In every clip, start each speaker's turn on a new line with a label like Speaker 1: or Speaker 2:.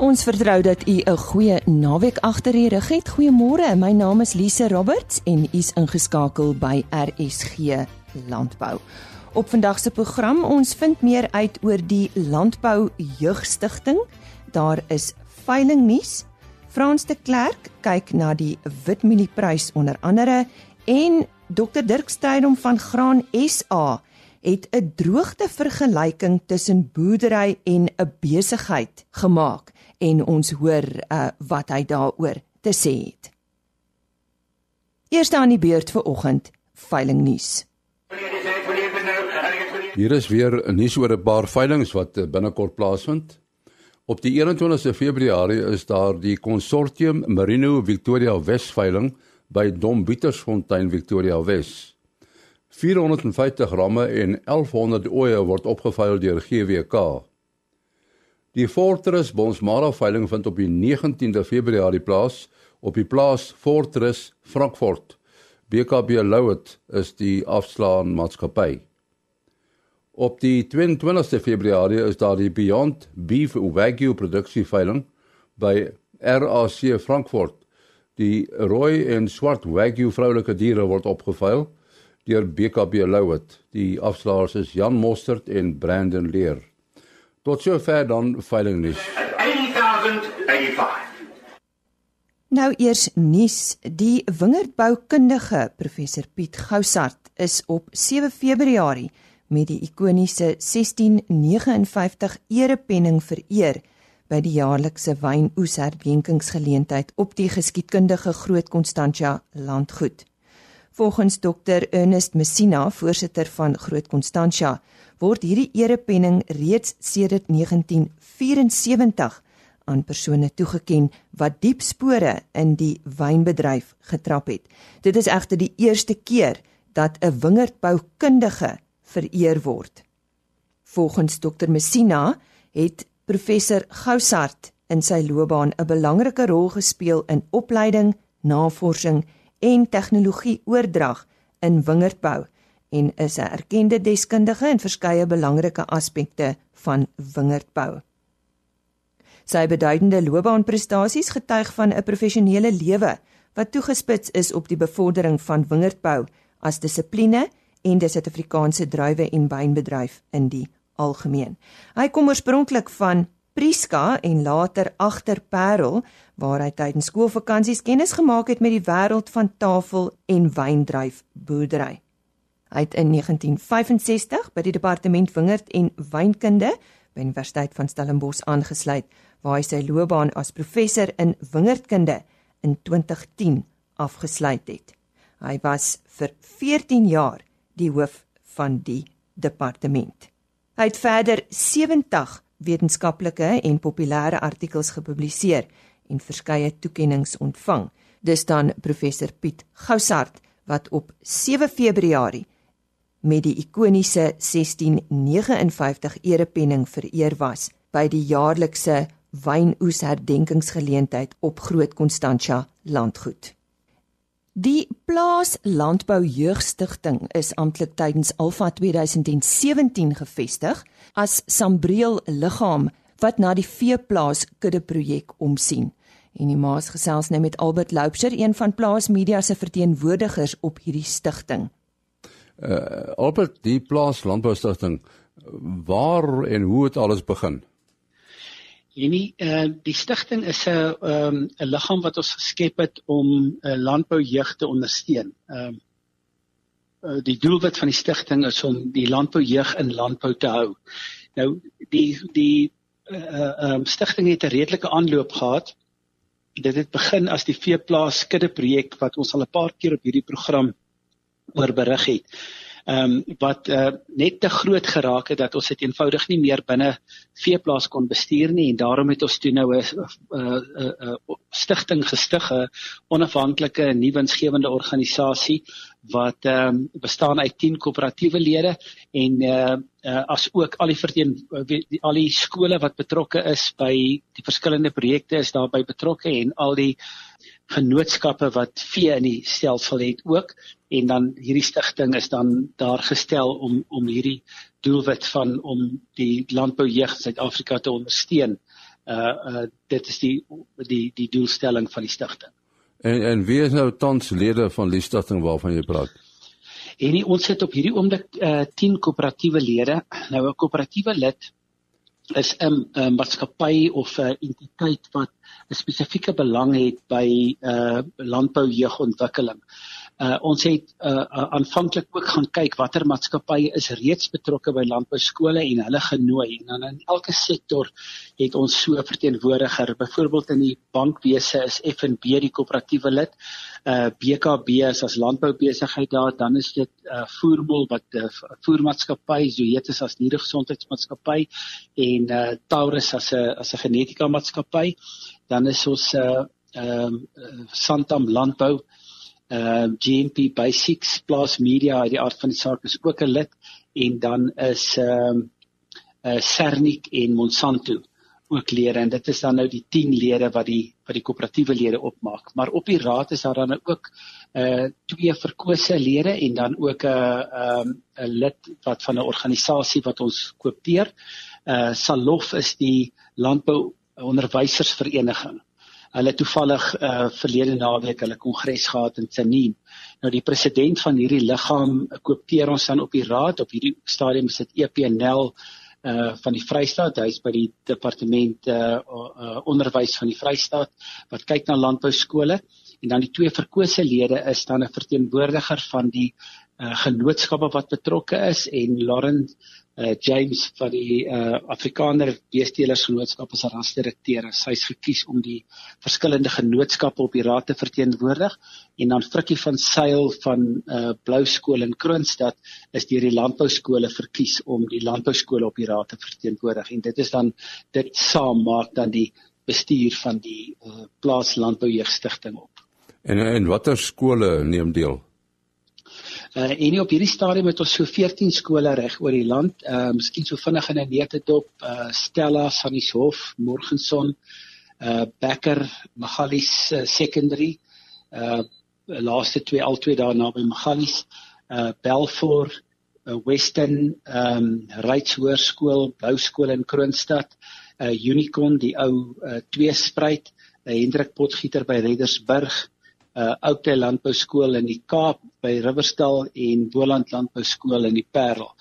Speaker 1: Ons vertrou dat u 'n goeie naweek agter die rug het. Goeiemôre. My naam is Lise Roberts en u is ingeskakel by RSG Landbou. Op vandag se program ons vind meer uit oor die Landbou Jeugstigting. Daar is veiling nuus. Frans de Klerk kyk na die witmielieprys onder andere en Dr Dirk Steydom van Graan SA het 'n droogte vergelyking tussen boerdery en 'n besigheid gemaak en ons hoor uh, wat hy daaroor te sê het. Eerste aan die beurt vir oggend veiling nuus.
Speaker 2: Hier is weer 'n nuus oor 'n paar veilings wat uh, binnekort plaasvind. Op die 21ste Februarie is daar die Consortium Merino Victoria Wes veiling by Dom Pietersfontein Victoria Wes. 450 ramme en 1100 oeye word opgeveil deur GWK. Die Fortress Bonsmara veiling vind op die 19de Februarie plaas op die plaas Fortress Frankfurt. BKB Louet is die afslaan maatskappy. Op die 22ste Februarie is daar die Beyond Beef Wagyu produksie veiling by RAC Frankfurt. Die rooi en swart Wagyu vroulike diere word opgeveil deur BKB Louet. Die afslaers is Jan Mostert en Brandon Leer. Tot sover dan veiling nuus.
Speaker 3: 8085.
Speaker 1: Nou eers nuus, die wingerdboukundige professor Piet Goussart is op 7 Februarie met die ikoniese 1659 erepenning vereer by die jaarlikse wynoesherdenkingsgeleentheid op die geskiedkundige Groot Constantia landgoed. Volgens Dr Ernest Messina, voorsitter van Groot Constantia, word hierdie erepenning reeds sedert 1974 aan persone toegeken wat diep spore in die wynbedryf getrap het. Dit is egter die eerste keer dat 'n wingerdboukundige vereer word. Volgens Dr Messina het professor Goussart in sy loopbaan 'n belangrike rol gespeel in opleiding, navorsing en tegnologie oordrag in wingerdbou en is 'n erkende deskundige in verskeie belangrike aspekte van wingerdbou. Sy beduidende loopbaanprestasies getuig van 'n professionele lewe wat toegespits is op die bevordering van wingerdbou as dissipline en die Suid-Afrikaanse druiwe en wynbedryf in die algemeen. Hy kom oorspronklik van Prieska en later agter Parel waar hy tydens skoolvakansies kennis gemaak het met die wêreld van tafel en wyndryf boerdery. Hy het in 1965 by die departement wingerd en wynkunde by Universiteit van Stellenbosch aangesluit waar hy sy loopbaan as professor in wingerdkunde in 2010 afgesluit het. Hy was vir 14 jaar die hoof van die departement. Hy het verder 70 wetenskaplike en populêre artikels gepubliseer en verskeie toekenninge ontvang. Dis dan professor Piet Goussart wat op 7 Februarie met die ikoniese 1659 erepenning vereer was by die jaarlikse wynoesherdenkingsgeleentheid op Groot Constantia landgoed. Die Plaas Landbou Jeugstigting is amptelik tydens Alfa 2017 gevestig as Sambreel liggaam wat na die veeplaas kudde projek omsien. En die maas gesels nou met Albert Loupser, een van Plaas Media se verteenwoordigers op hierdie stigting.
Speaker 2: Uh Albert, die Plaas Landbou Stigting, waar en hoe het alles begin?
Speaker 4: Hierdie uh die stigting is 'n um 'n liggaam wat ons geskep het om 'n uh, landboujeug te ondersteun. Um uh, die doelwit van die stigting is om die landboujeug in landbou te hou. Nou die die uh um stigting het 'n redelike aanloop gehad. Dit het begin as die veeplaas kudde projek wat ons al 'n paar keer op hierdie program oor berig het. Ehm um, wat uh, net te groot geraak het dat ons dit eenvoudig nie meer binne veeplaas kon bestuur nie en daarom het ons toe nou 'n uh, uh, uh, stigting gestig 'n onafhanklike nuwensgewende organisasie wat ehm um, bestaan uit 10 koöperatiewe lede en uh, uh as ook al die verteen die, al die skole wat betrokke is by die verskillende projekte is daarbey betrokke en al die vennootskappe wat vee in die stelsel het ook en dan hierdie stigting is dan daar gestel om om hierdie doelwit van om die landboujeug in Suid-Afrika te ondersteun uh uh dit is die die die doelstelling van die stigting.
Speaker 2: En en wie is nou tans lede van die stigting waarvan jy praat?
Speaker 4: En nie, ons het op hierdie oomblik uh 10 koöperatiewe lede. Nou 'n koöperatiewe lid is 'n um, maatskappy of 'n uh, entiteit wat 'n spesifieke belang het by uh landbou jeugontwikkeling. Uh ons het uh, uh aanvanklik ook gaan kyk watter maatskappye is reeds betrokke by landbou skole en hulle genooi en dan in elke sektor het ons so verteenwoordiger. Byvoorbeeld in die bankwese is FNB die koöperatiewe lid. Uh BKB is as landboubesigheid daar, dan is dit uh Voermol wat uh, voermaatskappy, Zoetis as diergesondheidsmaatskappy en uh Taurus as 'n as 'n genetika maatskappy. Dan is ons uh ehm uh, Santam landbou uh GMP Basics Plus Media uit die aard van die saak is ook 'n lid en dan is ehm um, uh Cernic en Monsanto ook lede en dit is dan nou die 10 lede wat die wat die koöperatiewe lede opmaak. Maar op die raad is daar dan ook uh twee verkose lede en dan ook 'n uh, 'n um, 'n lid wat van 'n organisasie wat ons koopteer. Uh Salof is die landbou onderwysersvereniging hulle toevallig uh verlede naweek hulle kongres gehad in Tsanin. Nou die president van hierdie liggaam koopteer ons dan op die raad. Op hierdie stadium is dit EPNL uh van die Vrystaat, hy's by die departement uh, uh onderwys van die Vrystaat wat kyk na landbou skole en dan die twee verkose lede is dan 'n verteenwoordiger van die uh genootskappe wat betrokke is en Lauren uh, James van die uh, Afrikaner Beestelers-genootskap as rasdirekteur. Sy's gekies om die verskillende genootskappe op die raad te verteenwoordig en dan Frikkie van Sail van uh, Blou Skool in Kroonstad is deur die landbouskole verkies om die landbouskole op die raad te verteenwoordig en dit is dan dit saam maak dan die bestuur van die uh, plaas landboujeugstichting op.
Speaker 2: En en watter skole neem deel?
Speaker 4: Uh, en nie op hierdie stadium het ons so 14 skole reg oor die land. Uh miskien so vinnig in 'n neetedop, uh Stella, Sannieshof, Morgenson, uh Becker, Magalies uh, Secondary. Uh laaste twee al twee daar naby Magalies, uh Belfort, uh, Western, um Ryds Hoërskool, Blou Skool in Kroonstad, uh Unicorn, die ou uh tweespruit, uh, Hendrik Potgieter by Reddersburg uh Oudtshoorn Landbou Skool in die Kaap by Riverstal en Boland Landbou Skool in die Parel.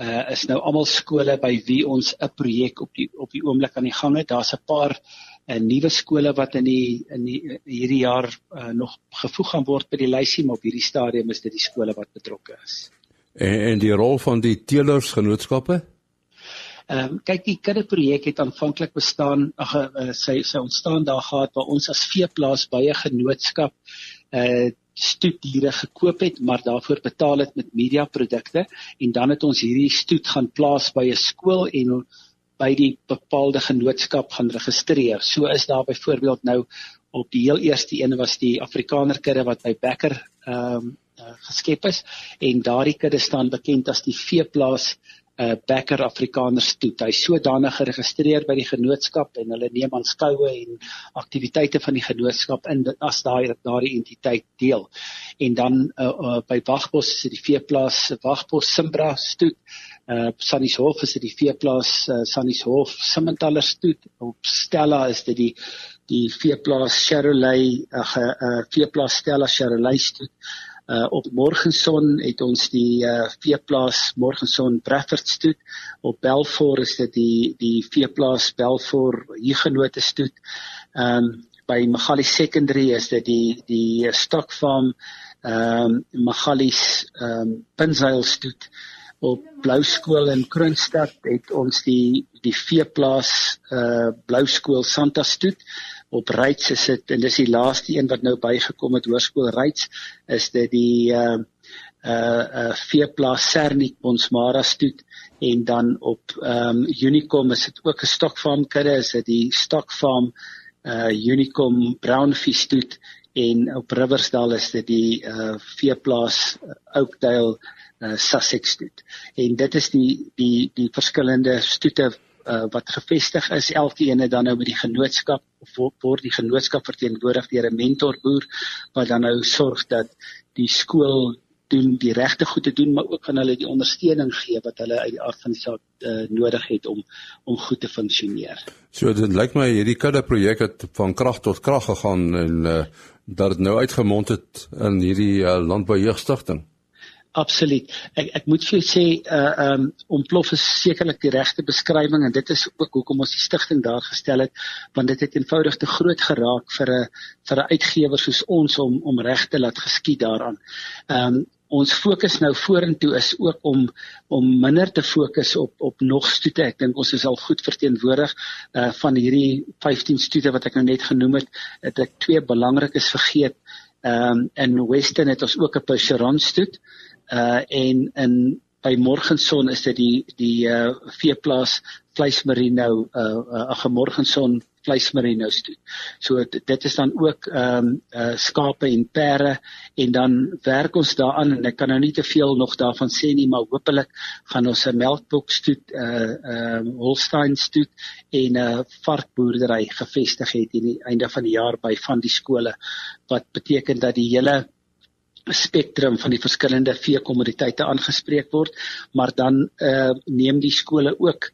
Speaker 4: Uh is nou almal skole by wie ons 'n projek op die op die oomblik aan die gang het. Daar's 'n paar uh, nuwe skole wat in die in die hierdie jaar uh, nog gevoeg gaan word by die lysie, maar op hierdie stadium is dit die skole wat betrokke is.
Speaker 2: En, en die rol van die teelers genootskappe?
Speaker 4: Ehm um, kyk die kinderprojek het aanvanklik bestaan ag uh, sy sy ontstaan daar gehad waar ons as veeplaas by 'n genootskap uh stoetdiere gekoop het maar daarvoor betaal het met mediaprodukte en dan het ons hierdie stoet gaan plaas by 'n skool en by die bepaalde genootskap gaan registreer. So is daar byvoorbeeld nou op die heel eerste een was die Afrikaner kudde wat by Becker ehm um, geskep is en daardie kudde staan bekend as die veeplaas uh, Becker Afrikaners toe. Hy's sodanig geregistreer by die genootskap en hulle neem aan skoue en aktiwiteite van die genootskap in as daai daardie entiteit deel. En dan uh, uh, by Wagbos is dit die veeplaas Wagbos Simbra stoet. Uh Sannieshof is dit die veeplaas uh, Sannieshof Simmentaler stoet. Op Stella is dit die die veeplaas Cherolay ag uh, uh, veeplaas Stella Cherolay stoet. Uh op Morgenson het ons die uh veeplaas Morgenson Brefford stoet. Op Belfort is dit die die veeplaas Belfort Hugenote stoet. Um by Magali Secondary is dit die die stokfarm um Magalies um Pinsail stoet. Op Blou Skool in Kroonstad het ons die die veeplaas uh Blou Skool Santa stoet op Ryds dit en dis die laaste een wat nou bygekom het Hoërskool Ryds is dit die uh uh uh veeplaas Sernik Bonsmara stoet en dan op ehm um, Unicom is dit ook 'n stokfarm kudde is dit die stokfarm uh Unicom Brownfish stoet en op Riversdal is dit die uh veeplaas uh, Oakdale uh Sussex stoet. En dit is die die die verskillende stoete uh, wat gevestig is elkeen dan nou met die genootskap of word die genootskap verteenwoordig deur 'n mentorboer wat dan nou sorg dat die skool doen, die regte goed te doen, maar ook aan hulle die ondersteuning gee wat hulle uit die aard van die saak uh, nodig het om om goed te funksioneer.
Speaker 2: So dit lyk my hierdie kudde projek het van krag tot krag gegaan en uh, dat dit nou uitgemond het in hierdie uh, landboujeugstichting.
Speaker 4: Absoluut. Ek ek moet vir jou sê uh um ontplof is sekerlik die regte beskrywing en dit is ook hoekom ons die stigting daar gestel het want dit het eenvoudig te groot geraak vir 'n vir 'n uitgewer soos ons om om reg te laat geskied daaraan. Um ons fokus nou vorentoe is ook om om minder te fokus op op nog stoete. Ek dink ons is al goed verteenwoordig uh van hierdie 15 stoete wat ek nou net genoem het, het ek twee belangrikes vergeet. Um in Western het ons ook 'n Percheron stoet uh en in by Morgenson is dit die die uh veeplaas vleismerino uh ag uh, Morgenson vleismerino stoet. So dit is dan ook ehm um, uh skape en perde en dan werk ons daaraan en ek kan nou nie te veel nog daarvan sê nie maar hopelik gaan ons 'n melkbok stoet uh ehm uh, Holstein stoet en 'n uh, varkboerdery gevestig het in die einde van die jaar by van die skole wat beteken dat die hele spektrum van die verskillende veekommoditeite aangespreek word, maar dan uh neem die skole ook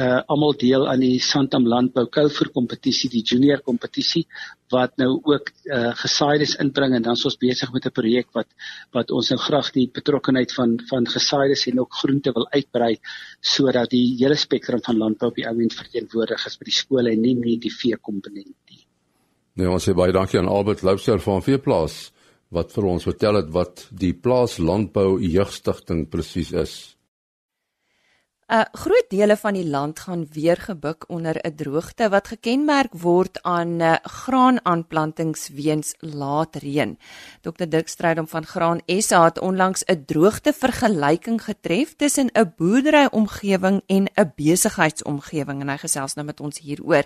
Speaker 4: uh almal deel aan die Santam Landbou Kouvoer kompetisie, die junior kompetisie wat nou ook uh gesaaides inbring en dan is ons besig met 'n projek wat wat ons nou graag die betrokkeheid van van gesaaides en ook groente wil uitbrei sodat die hele spektrum van landbou op die oomblik verteenwoordig is by die skole en nie net die veekomponent nie.
Speaker 2: Nee, ons sê baie dankie aan Albert Loubser van Veeplaas wat vir ons vertel het wat die plaas landbou jeugstigting presies is.
Speaker 1: 'n uh, Groot dele van die land gaan weer gebuk onder 'n droogte wat gekenmerk word aan uh, graanaanplantings weens laat reën. Dr Dirk Strydom van Graan SA het onlangs 'n droogte vergelyking getref tussen 'n boerdery omgewing en 'n besigheidsomgewing en hy gesels nou met ons hieroor.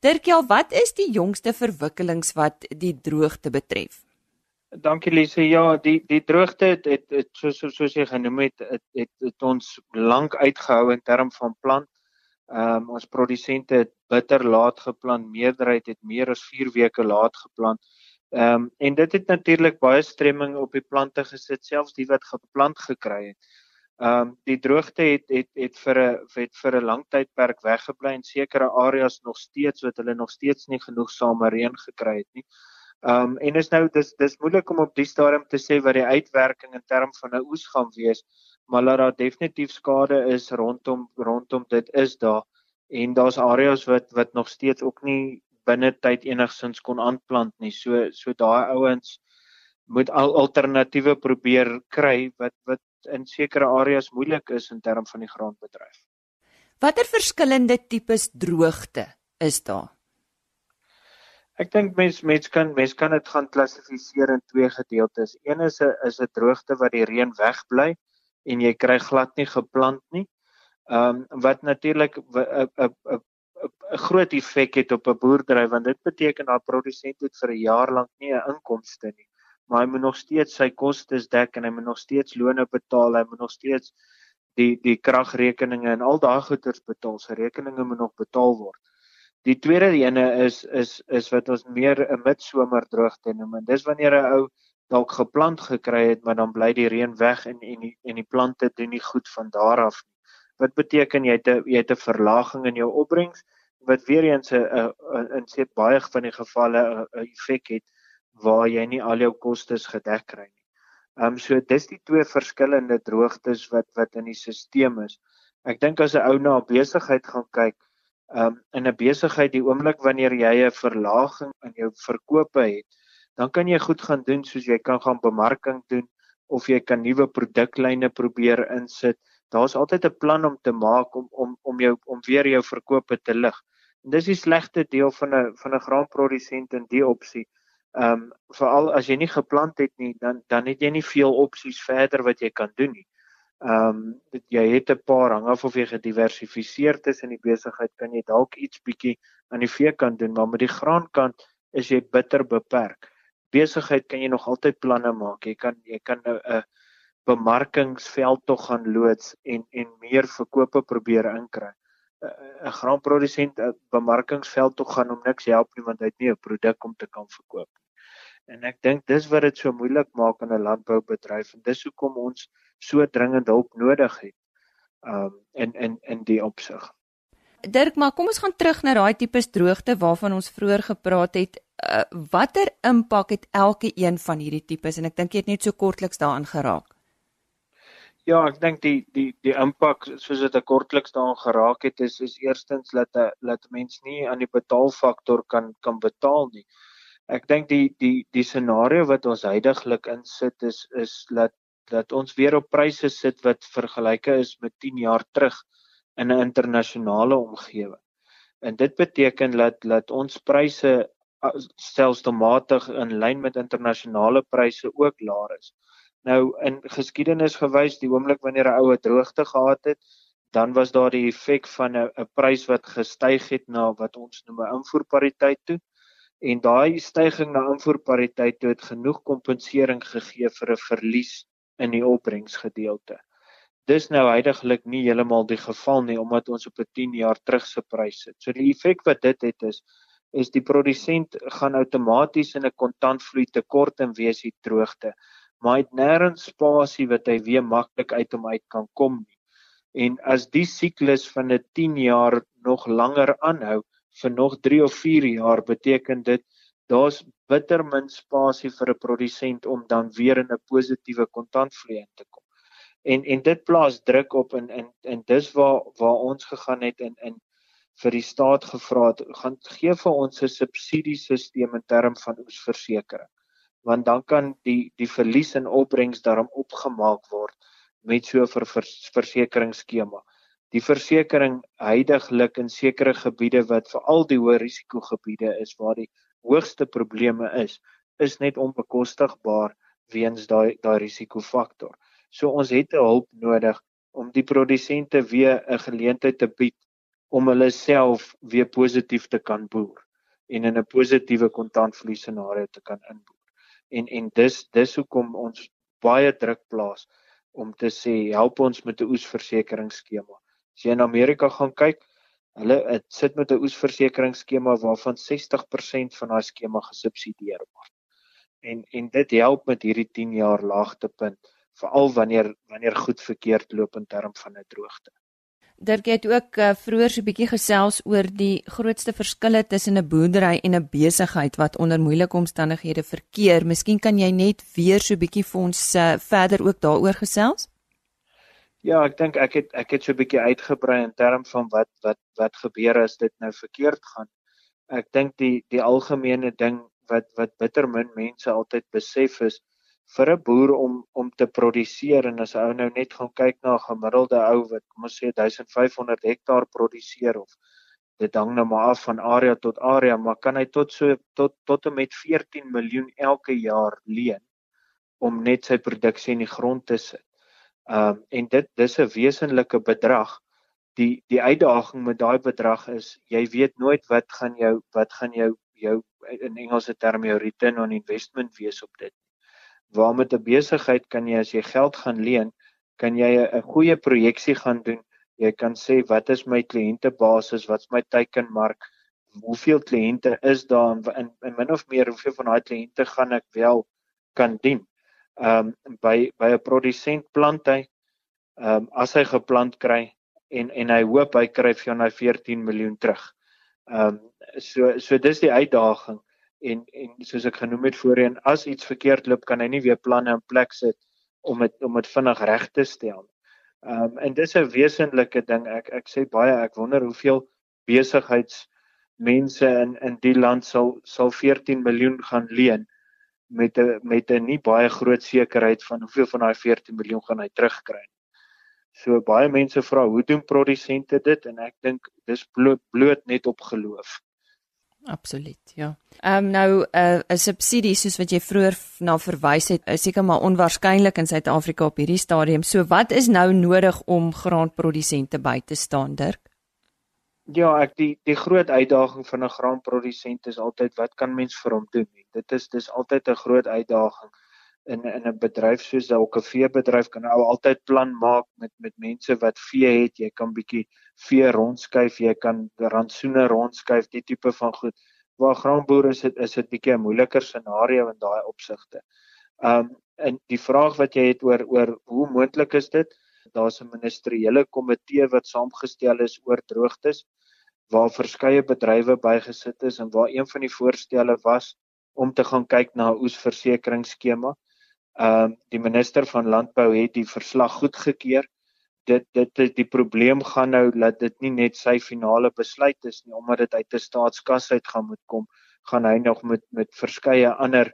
Speaker 1: Dirk, ja, wat is die jongste verwikkelings wat die droogte betref?
Speaker 5: Dankie Lise. Ja, die die droogte het het, het soos soos jy genoem het, het, het het ons lank uitgehou in term van plant. Ehm um, ons produsente het bitter laat geplant. Meerderheid het meer as 4 weke laat geplant. Ehm um, en dit het natuurlik baie stremming op die plante gesit, selfs die wat geplant gekry het. Ehm um, die droogte het het het vir 'n het vir 'n lang tydperk weggebly in sekere areas nog steeds wat hulle nog steeds nie genoeg same reën gekry het nie. Ehm um, en is nou dis dis moeilik om op die stadium te sê wat die uitwerking in term van 'n oes gaan wees, maar dat daar definitief skade is rondom rondom dit is daar en daar's areas wat wat nog steeds ook nie binne tyd enigsins kon aanplant nie. So so daai ouens moet al alternatiewe probeer kry wat wat in sekere areas moeilik is in term van die graanbedryf.
Speaker 1: Watter verskillende tipes droogte is daar?
Speaker 5: Ek dink mens mens kan mens kan dit gaan klassifiseer in twee gedeeltes. Een is 'n is 'n droogte wat die reën wegbly en jy kry glad nie geplant nie. Ehm um, wat natuurlik 'n 'n 'n 'n groot effek het op 'n boerdery want dit beteken dat produsent het vir 'n jaar lank nie 'n inkomste nie. Maar hy moet nog steeds sy kostes dek en hy moet nog steeds loone betaal, hy moet nog steeds die die kragrekeninge en al daai goederes betaal. Sy rekeninge moet nog betaal word. Die tweede ene is is is wat ons meer 'n midsomerdroogte noem en dis wanneer 'n ou dalk geplant gekry het maar dan bly die reën weg en en die en die plante doen nie goed van daar af nie. Wat beteken jy het 'n jy het 'n verlaging in jou opbrengs wat weer eens 'n in se baie van die gevalle 'n effek het waar jy nie al jou kostes gedek kry nie. Ehm um, so dis die twee verskillende droogtes wat wat in die stelsel is. Ek dink as 'n ou na besigheid gaan kyk um, in 'n besigheid die oomblik wanneer jy 'n verlaging in jou verkope het, dan kan jy goed gaan doen soos jy kan gaan bemarking doen of jy kan nuwe produklyne probeer insit. Daar's altyd 'n plan om te maak om om om jou om weer jou verkope te lig. En dis die slegte deel van 'n van 'n graanprodusent in die opsie. Ehm um, veral as jy nie geplant het nie, dan dan het jy nie veel opsies verder wat jy kan doen nie. Ehm um, jy het 'n paar hang af of jy gediversifiseer tussen die besigheid kan jy dalk iets bietjie aan die veekant doen, maar met die graankant is jy bitter beperk. Besigheid kan jy nog altyd planne maak. Jy kan jy kan nou 'n bemarkingsveld tog gaan loods en en meer verkope probeer inkry. 'n Graanprodusent 'n bemarkingsveld tog gaan hom niks help nie want hy het nie 'n produk om te kan verkoop nie. En ek dink dis wat dit so moeilik maak in 'n landboubedryf en dis hoekom ons so dringend hulp nodig het. Um in in in die opsig.
Speaker 1: Dirk, maar kom ons gaan terug na daai tipes droogte waarvan ons vroeër gepraat het. Uh, watter impak het elke een van hierdie tipes en ek dink jy het net so kortliks daaraan geraak.
Speaker 5: Ja, ek dink die die die impak soos dit 'n kortliks daaraan geraak het is is eerstens dat 'n dat mens nie aan die betaalfaktor kan kan betaal nie. Ek dink die die die scenario wat ons heidaglik insit is is dat dat ons weer op pryse sit wat vergelyke is met 10 jaar terug in 'n internasionale omgewing. En dit beteken dat dat ons pryse stelselmatig in lyn met internasionale pryse ook laer is. Nou in geskiedenis gewys die oomblik wanneer 'n oue droogte gehad het, dan was daar die effek van 'n prys wat gestyg het na wat ons noem 'n invoerpariteit toe. En daai stygings na invoerpariteit toe het genoeg kompensering gegee vir 'n verlies in die opbrengsgedeelte. Dis nou heidaglik nie heeltemal die geval nie omdat ons op 'n 10 jaar terug se prys sit. So die effek wat dit het is is die produsent gaan outomaties in 'n kontantvloei tekort en wees hy droogte. Maar hy het nêrens spasie wat hy weer maklik uit hom uit kan kom nie. En as die siklus van 'n 10 jaar nog langer aanhou vir nog 3 of 4 jaar beteken dit daar's bitter min spasie vir 'n produsent om dan weer in 'n positiewe kontantvloei in te kom en en dit plaas druk op en en en dis waar waar ons gegaan het en in vir die staat gevra het gaan gee vir ons 'n subsidiesisteem in term van oesversekering want dan kan die die verlies in opbrengs daarom opgemaak word met so 'n ver, ver, versekeringsskema. Die versekering heidaglik in sekere gebiede wat veral die hoë risikogebiede is waar die hoogste probleme is, is net onbekostigbaar weens daai daai risikofaktor. So ons het 'n hulp nodig om die produsente weer 'n geleentheid te bied om hulle self weer positief te kan boer en in 'n positiewe kontantvloei scenario te kan inboer. En en dis dis hoekom ons baie druk plaas om te sê help ons met 'n oesversekeringsskema. As jy in Amerika gaan kyk, hulle sit met 'n oesversekeringsskema waarvan 60% van daai skema gesubsidieer word. En en dit help met hierdie 10 jaar laagtepunt veral wanneer wanneer goed verkeerd loop in term van 'n droogte.
Speaker 1: Dirk het ook uh, vroeër so 'n bietjie gesels oor die grootste verskille tussen 'n boerdery en 'n besigheid wat onder moeilike omstandighede verkeer. Miskien kan jy net weer so 'n bietjie vir ons uh, verder ook daaroor gesels?
Speaker 5: Ja, ek dink ek het ek het so 'n bietjie uitgebrei in term van wat wat wat gebeur as dit nou verkeerd gaan. Ek dink die die algemene ding wat wat bitter min mense altyd besef is vir 'n boer om om te produseer en as 'n ou nou net gaan kyk na 'n gemiddelde ou wat kom ons sê 1500 hektaar produseer of dit hang nou maar af van area tot area maar kan hy tot so tot tot en met 14 miljoen elke jaar leen om net sy produksie in die grond te sit. Um en dit dis 'n wesenlike bedrag. Die die uitdaging met daai bedrag is jy weet nooit wat gaan jou wat gaan jou jou in Engelse terme jou return on investment wees op dit waar met 'n besigheid kan jy as jy geld gaan leen, kan jy 'n goeie projeksie gaan doen. Jy kan sê wat is my kliëntebasis, wat's my teikenmark, hoeveel kliënte is daar en in, in min of meer hoeveel van daai kliënte gaan ek wel kan dien. Ehm um, by by 'n produsent plant hy ehm um, as hy geplant kry en en hy hoop hy kry vir jou nou 14 miljoen terug. Ehm um, so so dis die uitdaging en en soos ek genoem het voorheen as iets verkeerd loop kan hy nie weer planne in plek sit om dit om dit vinnig reg te stel. Ehm um, en dis 'n wesenlike ding. Ek ek sê baie ek wonder hoeveel besigheidsmense in in die land sal sal 14 miljoen gaan leen met 'n met 'n nie baie groot sekerheid van hoeveel van daai 14 miljoen gaan hy terugkry. So baie mense vra hoe doen produsente dit en ek dink dis bloot, bloot net op geloof.
Speaker 1: Absoluut, ja. Ehm um, nou 'n uh, 'n subsidie soos wat jy vroeër na verwys het, is seker maar onwaarskynlik in Suid-Afrika op hierdie stadium. So wat is nou nodig om graanprodusente by te staan, Dirk?
Speaker 5: Ja, ek die die groot uitdaging van 'n graanprodusent is altyd wat kan mens vir hom doen? Dit is dis altyd 'n groot uitdaging in in 'n bedryf soos dalk 'n veebedryf kan ou altyd plan maak met met mense wat vee het. Jy kan bietjie vee rondskuif, jy kan rantsoene rondskuif, die tipe van goed. waar graanboere is dit is dit bietjie 'n moeiliker scenario in daai opsigte. Um en die vraag wat jy het oor oor hoe moontlik is dit? Daar's 'n ministeriële komitee wat saamgestel is oor droogtes waar verskeie bedrywe bygesit is en waar een van die voorstelle was om te gaan kyk na 'n oesversekeringsskema. Ehm uh, die minister van landbou het die verslag goedgekeur. Dit dit die probleem gaan nou dat dit nie net sy finale besluit is nie omdat dit uit 'n staatskas uit gaan moet kom, gaan hy nog met met verskeie ander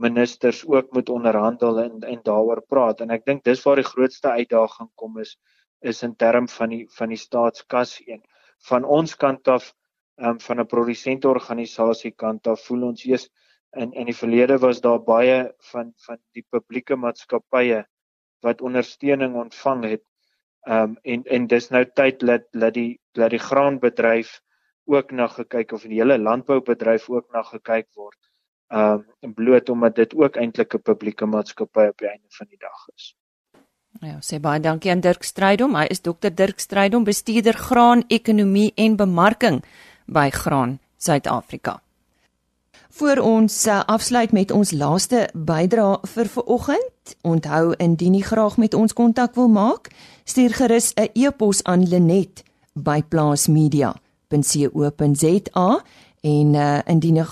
Speaker 5: ministers ook moet onderhandel en en daaroor praat. En ek dink dis waar die grootste uitdaging kom is is in term van die van die staatskas een. Van ons kant af um, van 'n produsenteorganisasie kant af voel ons eers in in die verlede was daar baie van van die publieke maatskappye wat ondersteuning ontvang het um, en en dis nou tyd dat dat die dat die graanbedryf ook na gekyk of die hele landboubedryf ook na gekyk word um bloot omdat dit ook eintlik 'n publieke maatskappy op die einde van die dag is.
Speaker 1: Ja, sê baie dankie aan Dirk Strydom. Hy is dokter Dirk Strydom, bestuurder graan, ekonomie en bemarking by Graan Suid-Afrika. Voor ons uh, afsluit met ons laaste bydrae vir vanoggend, onthou indien jy graag met ons kontak wil maak, stuur gerus 'n e-pos aan Lenet by plaasmedia.co.za en uh, indien jy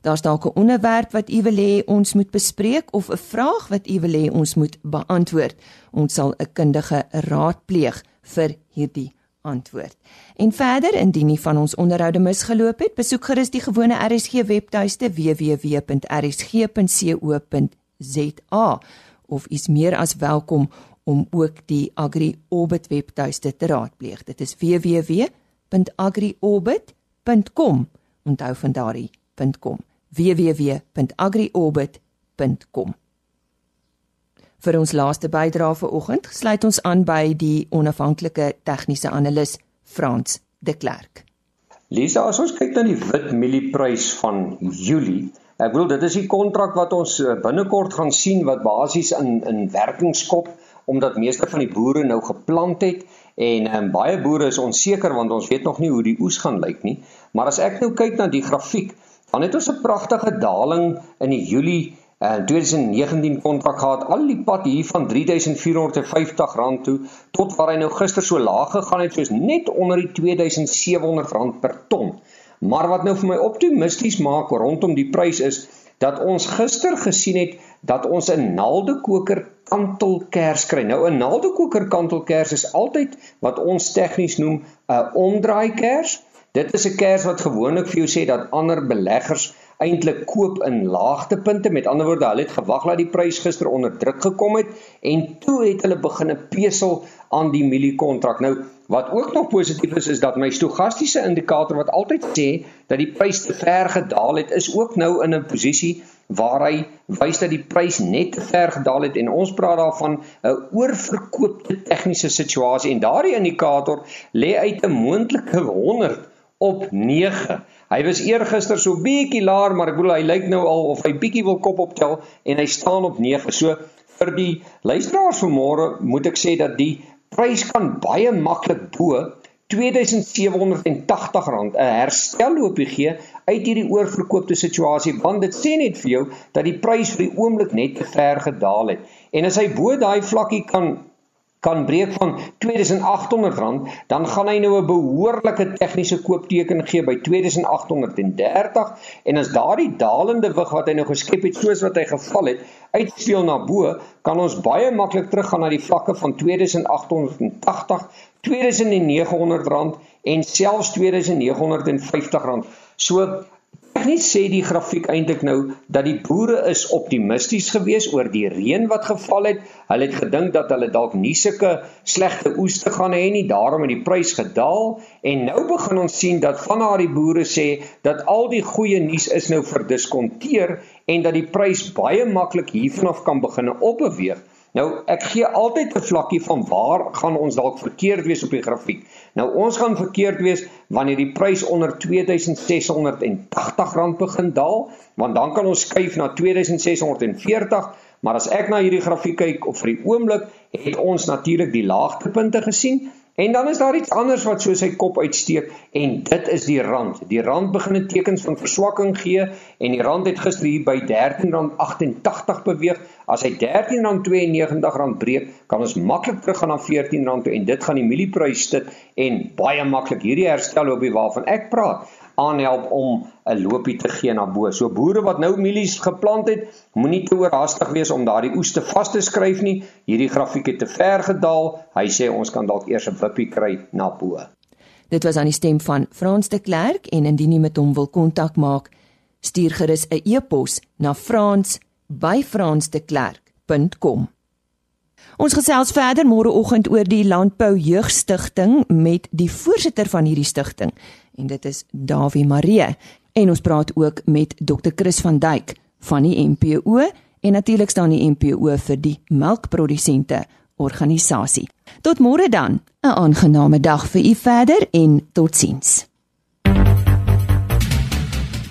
Speaker 1: daar's dalk 'n onderwerp wat u wil hê ons moet bespreek of 'n vraag wat u wil hê ons moet beantwoord. Ons sal 'n kundige raadpleeg vir hierdie antwoord. En verder, indien u van ons onderhoude misgeloop het, besoek gerus die gewone RSG webtuiste www.rsg.co.za of is meer as welkom om ook die Agri Orbit webtuiste te raadpleeg. Dit is www.agriorbit.com. Onthou van daardie www.agriorbit.com www.agriorbit.com Vir ons laaste bydrae vanoggend sluit ons aan by die onafhanklike tegniese analis Frans de Klerk.
Speaker 6: Lisa, as ons kyk na die wit mielieprys van Julie, ek wil dit is die kontrak wat ons eh, binnekort gaan sien wat basies in in werking skop omdat meeste van die boere nou geplant het en um, baie boere is onseker want ons weet nog nie hoe die oes gaan lyk nie. Maar as ek nou kyk na die grafiek, Dan het ons 'n pragtige daling in die Julie uh, 2019 kontrak gehad. Al die pad hier van R3450 toe tot waar hy nou gister so laag gegaan het soos net onder die R2700 per ton. Maar wat nou vir my optimisties maak rondom die prys is dat ons gister gesien het dat ons 'n naaldekoker kantelkers kry. Nou 'n naaldekoker kantelkers is altyd wat ons tegnies noem 'n omdraaikers. Dit is 'n kers wat gewoonlik vir jou sê dat ander beleggers eintlik koop in laagtepunte. Met ander woorde, hulle het gewag dat die prys gister onder druk gekom het en toe het hulle begine pesel aan die mieliekontrak. Nou, wat ook nog positief is, is dat my stogastiese indikator wat altyd sê dat die prys te ver gedaal het, is ook nou in 'n posisie waar hy wys dat die prys net te ver gedaal het en ons praat daarvan 'n oorverkoopte tegniese situasie en daardie indikator lê uit 'n moontlike 100 op 9. Hy was eergister so bietjie laer, maar ek bedoel hy lyk nou al of hy bietjie wil kop optel en hy staan op 9. So vir die luisteraars vanmôre moet ek sê dat die prys kan baie maklik bo R2780 'n herstel op gee uit hierdie oorverkoopte situasie want dit sê net vir jou dat die prys vir die oomblik net te ver gedaal het. En as hy bo daai vlakkie kan kan breek van R2800, dan gaan hy nou 'n behoorlike tegniese koopteken gee by R2830 en as daardie dalende wig wat hy nou geskep het soos wat hy geval het, uitspeel na bo, kan ons baie maklik teruggaan na die vlakke van R2880, R2900 en selfs R2950. So Tegnies sê die grafiek eintlik nou dat die boere is optimisties geweest oor die reën wat geval het. Hulle het gedink dat hulle dalk nie sulke slegte oes te gaan hê nie, daarom het die prys gedaal en nou begin ons sien dat van daardie boere sê dat al die goeie nuus is nou verdiskonteer en dat die prys baie maklik hiervanaf kan begine opbeweeg. Nou ek gee altyd 'n vlakkie van waar gaan ons dalk verkeerd wees op die grafiek. Nou ons gaan verkeerd wees wanneer die prys onder R2680 begin daal, want dan kan ons skuif na 2640, maar as ek na hierdie grafiek kyk op vir die oomblik, het ons natuurlik die laagtepunte gesien En dan is daar iets anders wat so sy kop uitsteek en dit is die rand. Die rand begin 'n tekens van verswakking gee en die rand het gister hier by R13.88 beweeg. As hy R13.92 breek, kan ons maklik teruggaan na R14 toe en dit gaan die mielieprys sit en baie maklik hierdie herstel op die waarvan ek praat aanhelp om 'n loopie te gee na bo. So boere wat nou mielies geplant het, moenie te oorhaastig wees om daardie oes te vas te skryf nie. Hierdie grafiek het te ver gedaal. Hy sê ons kan dalk eers 'n wippie kry na bo.
Speaker 1: Dit was aan die stem van Frans de Klerk en indien jy met hom wil kontak maak, stuur gerus 'n e-pos na frans@fransdeklerk.com. Ons gesels verder môreoggend oor die Landbou Jeugstigting met die voorsitter van hierdie stigting en dit is Dawie Maree en ons praat ook met Dr Chris van Dyk van die MPO en natuurlik staan die MPO vir die melkprodusente organisasie. Tot môre dan. 'n Aangename dag vir u verder en totsiens.